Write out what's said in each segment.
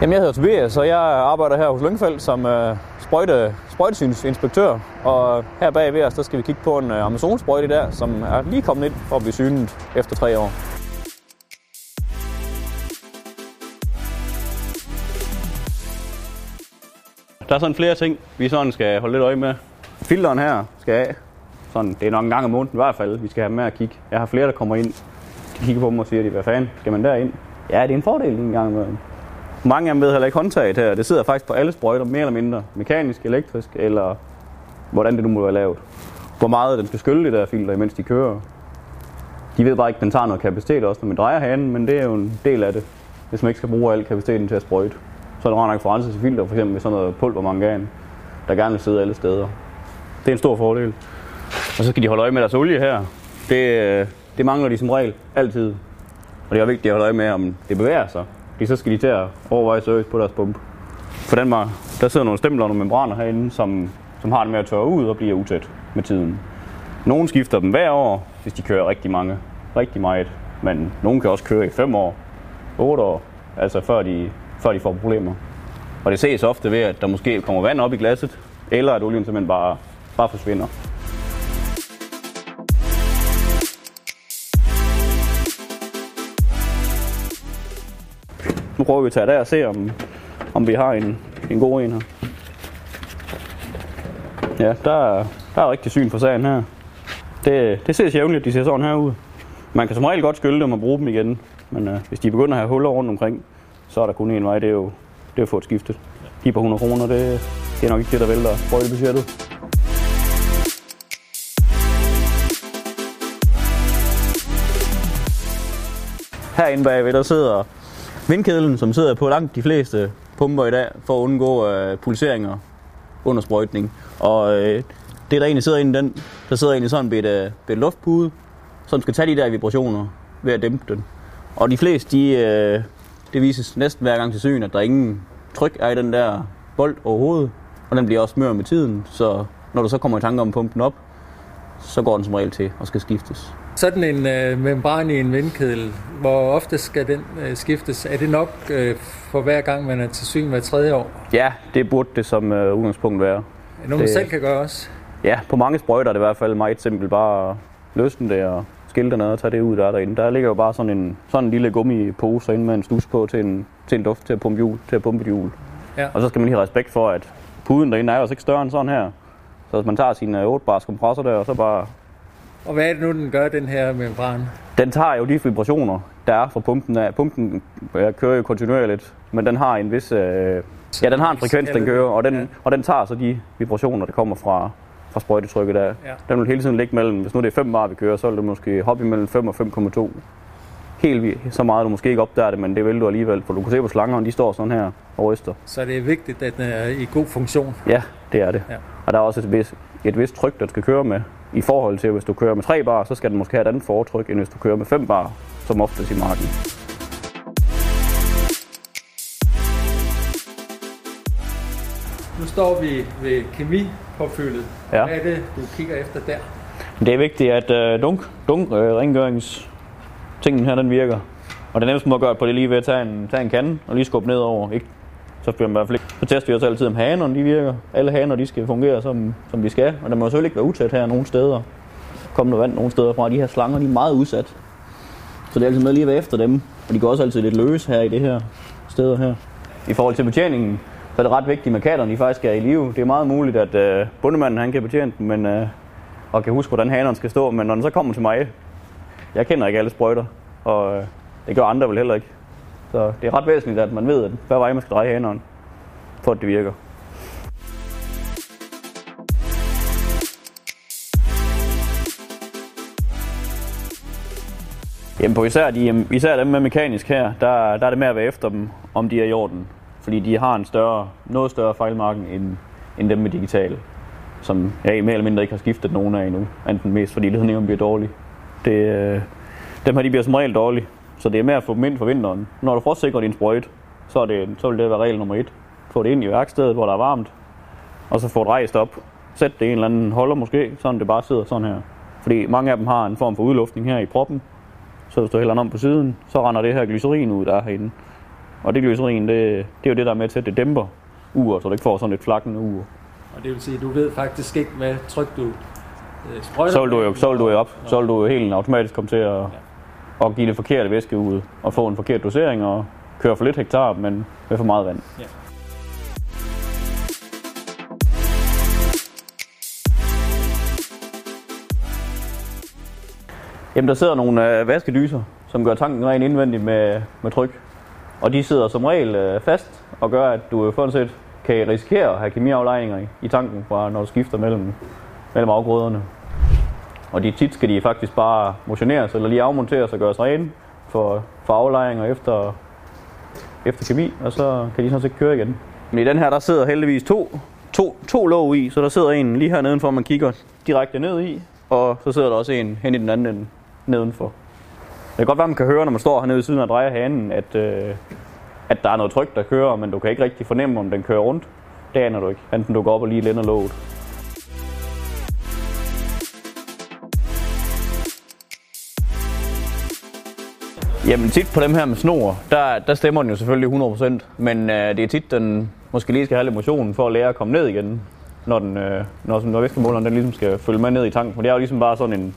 Jamen, jeg hedder Tobias, og jeg arbejder her hos Lyngfeldt som øh, sprøjte, sprøjtesynsinspektør. Og her bag ved os, der skal vi kigge på en øh, amazonsprøjte der, som er lige kommet ind for at blive synet efter tre år. Der er sådan flere ting, vi sådan skal holde lidt øje med. Filteren her skal af. Sådan, det er nok en gang om måneden i hvert fald, vi skal have med at kigge. Jeg har flere, der kommer ind. De kigger på mig og siger, hvad fanden, skal man derind? Ja, det er en fordel en gang imellem. Mange af dem ved heller ikke håndtaget her. Det sidder faktisk på alle sprøjter, mere eller mindre. Mekanisk, elektrisk, eller hvordan det nu må være lavet. Hvor meget den skal skylle det der filter, imens de kører. De ved bare ikke, at den tager noget kapacitet også, når man drejer hanen, men det er jo en del af det, hvis man ikke skal bruge al kapaciteten til at sprøjte. Så er det nok for til filter, for eksempel med sådan noget pulvermangan, der gerne vil sidde alle steder. Det er en stor fordel. Og så skal de holde øje med deres olie her. Det, øh, det mangler de som regel altid. Og det er vigtigt at holde øje med, om det bevæger sig fordi så skal de til at overveje service på deres pumpe. For den var, der sidder nogle stempler og nogle membraner herinde, som, som har det med at tørre ud og bliver utæt med tiden. Nogle skifter dem hver år, hvis de kører rigtig mange, rigtig meget. Men nogle kan også køre i 5 år, 8 år, altså før de, før de får problemer. Og det ses ofte ved, at der måske kommer vand op i glasset, eller at olien simpelthen bare, bare forsvinder. Nu prøver vi at tage der og se, om, om vi har en, en god en her. Ja, der er, der er rigtig syn for sagen her. Det, det ses jævnligt, at de ser sådan her ud. Man kan som regel godt skylde dem og bruge dem igen, men øh, hvis de begynder at have huller rundt omkring, så er der kun en vej, det er jo, det er at få et skiftet. De på 100 kroner, det, det er nok ikke det, der vælter sprøjtebudgettet. Herinde bagved, der sidder vindkedlen, som sidder på langt de fleste pumper i dag, for at undgå øh, pulseringer under sprøjtning. Og øh, det, der egentlig sidder inde i den, der sidder egentlig sådan en et, øh, et luftpude, som skal tage de der vibrationer ved at dæmpe den. Og de fleste, de, øh, det vises næsten hver gang til syn, at der ingen tryk er i den der bold overhovedet, og den bliver også mør med tiden, så når du så kommer i tanke om pumpen op, så går den som regel til og skal skiftes. Sådan en øh, membran i en vindkedel, hvor ofte skal den øh, skiftes? Er det nok øh, for hver gang, man er til syn hver tredje år? Ja, det burde det som øh, udgangspunkt være. Er noget, man selv kan gøre også? Ja, på mange sprøjter er det i hvert fald meget simpelt bare løsne det og skille det ned og tage det ud, der er derinde. Der ligger jo bare sådan en, sådan en lille gummipose inde med en stus på til en, til en duft til at pumpe hjul, til at pumpe hjul. Ja. Og så skal man lige have respekt for, at puden derinde er jo også ikke større end sådan her. Så hvis man tager sine 8 bars kompressor der, og så bare og hvad er det nu, den gør, den her membran? Den tager jo de vibrationer, der er fra pumpen. Af. Pumpen jeg kører jo kontinuerligt, men den har en vis... Øh, ja, den har en frekvens, den kører, og den, ja. og den tager så de vibrationer, der kommer fra, fra sprøjtetrykket der. Ja. Den vil hele tiden ligge mellem, hvis nu det er 5 bar, vi kører, så vil det måske hoppe imellem 5 og 5,2. Helt så meget, du måske ikke opdager det, men det vil du alligevel, for du kan se på slangerne, de står sådan her og ryster. Så det er vigtigt, at den er i god funktion? Ja, det er det. Ja. Og der er også et vis, et vist tryk, den skal køre med, i forhold til, hvis du kører med 3 bar, så skal den måske have et andet foretryk, end hvis du kører med 5 bar, som oftest i marken. Nu står vi ved kemipåfyldet. Ja. Hvad er det, du kigger efter der? Det er vigtigt, at uh, dunk, dunk uh, rengørings tingen her, den virker. Og det nemmeste måde at gøre på det lige ved at tage en, tage en kande og lige skubbe ned over. Ikke? Så, bliver man i hvert fald ikke. så tester vi også altid, om hanerne de virker. Alle haner de skal fungere, som, som de skal. Og der må selvfølgelig ikke være utæt her nogen steder. Kommer der vand nogen steder fra. De her slanger de er meget udsat. Så det er altid med lige at være efter dem. Og de går også altid lidt løs her i det her steder her. I forhold til betjeningen, så er det ret vigtigt, at katterne de faktisk er i live. Det er meget muligt, at øh, bundemanden han kan betjene dem, men, øh, og kan huske, hvordan hanerne skal stå. Men når den så kommer til mig, jeg kender ikke alle sprøjter, og øh, det gør andre vel heller ikke. Så det er ret væsentligt, at man ved, hvad vej man skal dreje haneren, for at det virker. Jamen på især, de, især dem med mekanisk her, der, der er det med at være efter dem, om de er i orden. Fordi de har en større, noget større fejlmarken end, end dem med digital, som jeg mere eller mindre ikke har skiftet nogen af endnu. Enten mest fordi ledningen bliver dårlig. Det, øh, dem her de bliver som regel dårlige. Så det er med at få dem ind for vinteren. Når du frostsikrer din sprøjt, så, er det, så vil det være regel nummer et. Få det ind i værkstedet, hvor der er varmt, og så få det rejst op. Sæt det i en eller anden holder måske, sådan det bare sidder sådan her. Fordi mange af dem har en form for udluftning her i proppen. Så hvis du hælder den om på siden, så render det her glycerin ud, der er herinde. Og det glycerin, det, det er jo det, der er med til, at det dæmper uret, så du ikke får sådan et flakkende ur. Og det vil sige, at du ved faktisk ikke, hvad tryk du øh, sprøjter. Så vil du jo, så vil du jo op. Så vil du jo helt automatisk komme til at, at give det forkerte væske ud og få en forkert dosering og køre for lidt hektar, men med for meget vand. Ja. Jamen, der sidder nogle øh, vaskedyser, som gør tanken ren indvendigt med, med tryk. Og de sidder som regel øh, fast og gør, at du øh, set kan risikere at have kemiaflejringer i, i tanken, fra, når du skifter mellem, mellem afgrøderne. Og de tit skal de faktisk bare motioneres eller lige afmonteres og gøres rene for, for aflejring og efter, efter kemi, og så kan de sådan set køre igen. Men i den her, der sidder heldigvis to, to, to låg i, så der sidder en lige her nedenfor, man kigger direkte ned i, og så sidder der også en hen i den anden ende nedenfor. Det kan godt være, man kan høre, når man står hernede ved siden og drejer hanen, at, øh, at der er noget tryk, der kører, men du kan ikke rigtig fornemme, om den kører rundt. Det aner du ikke, enten du går op og lige lænder låget. Jamen tit på dem her med snor, der, der stemmer den jo selvfølgelig 100%, men øh, det er tit, den måske lige skal have lidt motion for at lære at komme ned igen, når, den, øh, når, når væskemåleren den ligesom skal følge med ned i tanken. For det er jo ligesom bare sådan en,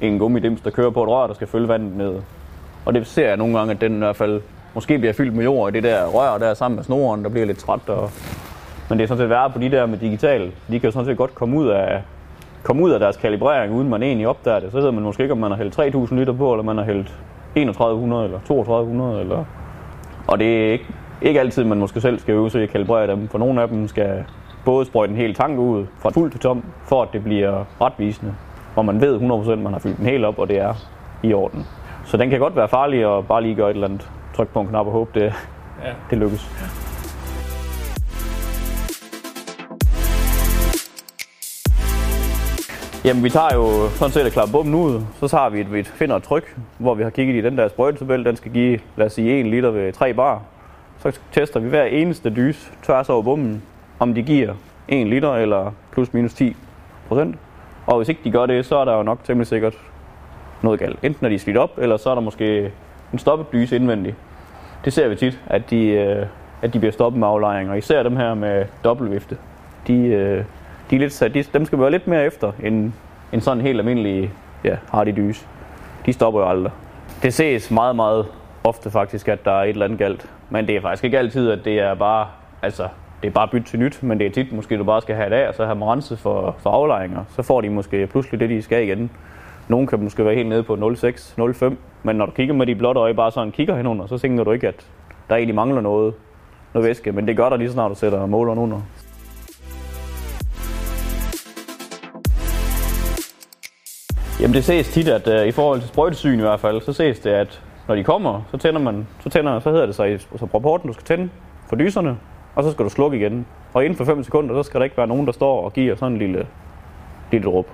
en gummidims, der kører på et rør, der skal følge vandet ned. Og det ser jeg nogle gange, at den i hvert fald måske bliver fyldt med jord i det der rør der sammen med snoren, der bliver lidt træt. Og... Men det er sådan set værre på de der med digital. De kan jo sådan set godt komme ud af, komme ud af deres kalibrering, uden man egentlig opdager det. Så ved man måske ikke, om man har hældt 3000 liter på, eller man har hældt 3100 eller 3200. Eller... Og det er ikke, ikke altid, man måske selv skal øve sig i at kalibrere dem. For nogle af dem skal både sprøjte en hel tank ud fra fuld til tom, for at det bliver retvisende hvor man ved 100% at man har fyldt den helt op, og det er i orden. Så den kan godt være farlig at bare lige gøre et eller andet tryk på en knap og håbe, det, ja. det lykkes. Jamen, vi tager jo sådan set at klappe bomben ud, så tager vi et, vi finder et tryk, hvor vi har kigget i den der sprøjtetabel, den skal give, lad os sige, 1 liter ved 3 bar. Så tester vi hver eneste dys tværs over bomben, om de giver 1 liter eller plus minus 10 procent. Og hvis ikke de gør det, så er der jo nok temmelig sikkert noget galt. Enten er de slidt op, eller så er der måske en stoppet dyse indvendigt. Det ser vi tit, at de, øh, at de bliver stoppet med aflejring, og især dem her med dobbeltvifte. De, øh, de er lidt sat, de, dem skal vi være lidt mere efter, end, end sådan en helt almindelig ja, hardy dyse. De stopper jo aldrig. Det ses meget, meget ofte faktisk, at der er et eller andet galt. Men det er faktisk ikke altid, at det er bare, altså, det er bare bytte til nyt, men det er tit måske, du bare skal have det af, og så have dem renset for, for aflejringer. Så får de måske pludselig det, de skal igen. Nogle kan måske være helt nede på 0,6, 0,5, men når du kigger med de blotte øje, bare sådan kigger henunder, så tænker du ikke, at der egentlig mangler noget, noget væske, men det gør der lige snart, du sætter måleren under. Jamen det ses tit, at uh, i forhold til sprøjtesyn i hvert fald, så ses det, at når de kommer, så tænder man, så tænder, så hedder det sig, så altså, rapporten, du skal tænde for dyserne, og så skal du slukke igen. Og inden for 5 sekunder, så skal der ikke være nogen, der står og giver sådan en lille, lille råb.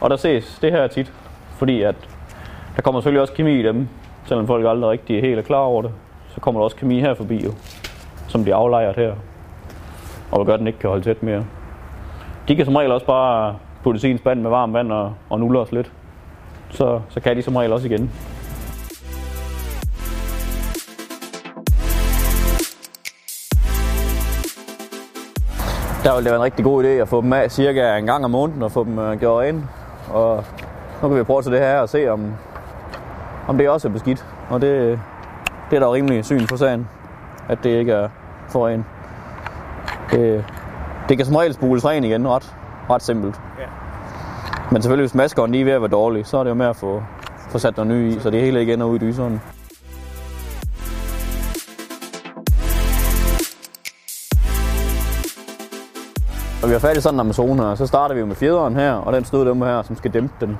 Og der ses det her tit, fordi at der kommer selvfølgelig også kemi i dem, selvom folk aldrig rigtig er helt er klar over det. Så kommer der også kemi her forbi jo, som de aflejret her. Og gør, at den ikke kan holde tæt mere. De kan som regel også bare putte sin spand med varmt vand og, og nulle os lidt. Så, så kan de som regel også igen. Der ville det være en rigtig god idé at få dem af cirka en gang om måneden og få dem uh, gjort ind. Og nu kan vi prøve til det her og se, om, om det også er beskidt. Og det, det er der jo rimelig syn på sagen, at det ikke er for en. Det, det kan som regel spules ren igen ret, ret simpelt. Ja. Men selvfølgelig, hvis maskeren lige er ved at være dårlig, så er det jo med at få, få sat noget ny i, så det hele igen er ude i dyserne. Og vi har fat i sådan en Amazon her, så starter vi jo med fjederen her, og den stod dem her, som skal dæmpe den.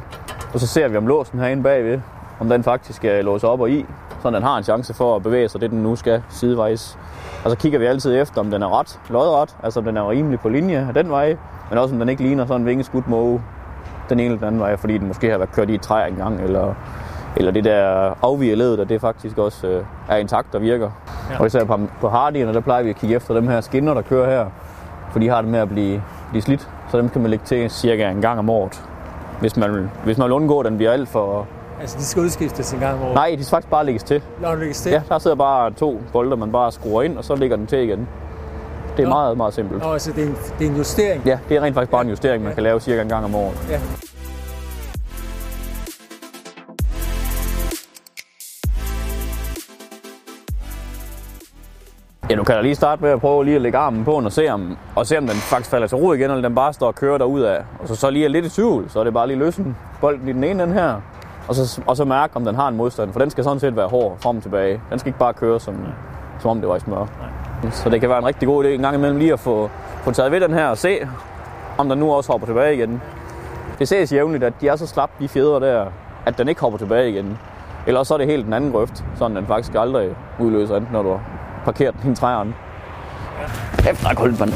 Og så ser vi om låsen herinde bagved, om den faktisk skal låse op og i, så den har en chance for at bevæge sig det, den nu skal sidevejs. Og så kigger vi altid efter, om den er ret, lodret, altså om den er rimelig på linje af den vej, men også om den ikke ligner sådan en vingeskudt måge den ene eller den anden vej, fordi den måske har været kørt i et træ engang, eller, eller det der afvige ledet, at det faktisk også øh, er intakt og virker. Ja. Og især på, på Hardierne, der plejer vi at kigge efter dem her skinner, der kører her, for de har det med at blive, blive slidt, så dem kan man lægge til cirka en gang om året. Hvis man, hvis man vil undgå, at den bliver alt for, Altså, de skal udskiftes en gang om året. Nej, de skal faktisk bare lægges til. Når det til. Ja, der sidder bare to bolde, man bare skruer ind, og så ligger den til igen. Det er Nå. meget, meget simpelt. Nå, altså, det er en, det er en justering. Ja, det er rent faktisk bare en Ja. justering, man Ja. kan lave cirka en gang om året. Ja. Ja, du kan da lige starte med at prøve lige at lægge armen på den og se om, og se om den faktisk falder til ro igen, eller den bare står og kører derud af. Og så, så lige er lidt i tvivl, så er det bare lige løsne bolden i den ene ende her, og så, og så mærke, om den har en modstand, for den skal sådan set være hård frem og tilbage. Den skal ikke bare køre, som, som om det var i smør. Så det kan være en rigtig god idé en gang imellem lige at få, få taget ved den her og se, om den nu også hopper tilbage igen. Det ses jævnligt, at de er så slappe, de fjedre der, at den ikke hopper tilbage igen. Eller så er det helt den anden grøft, sådan den faktisk aldrig udløser, enten når du har parkeret den i træerne. Kæft, der er koldt, mand.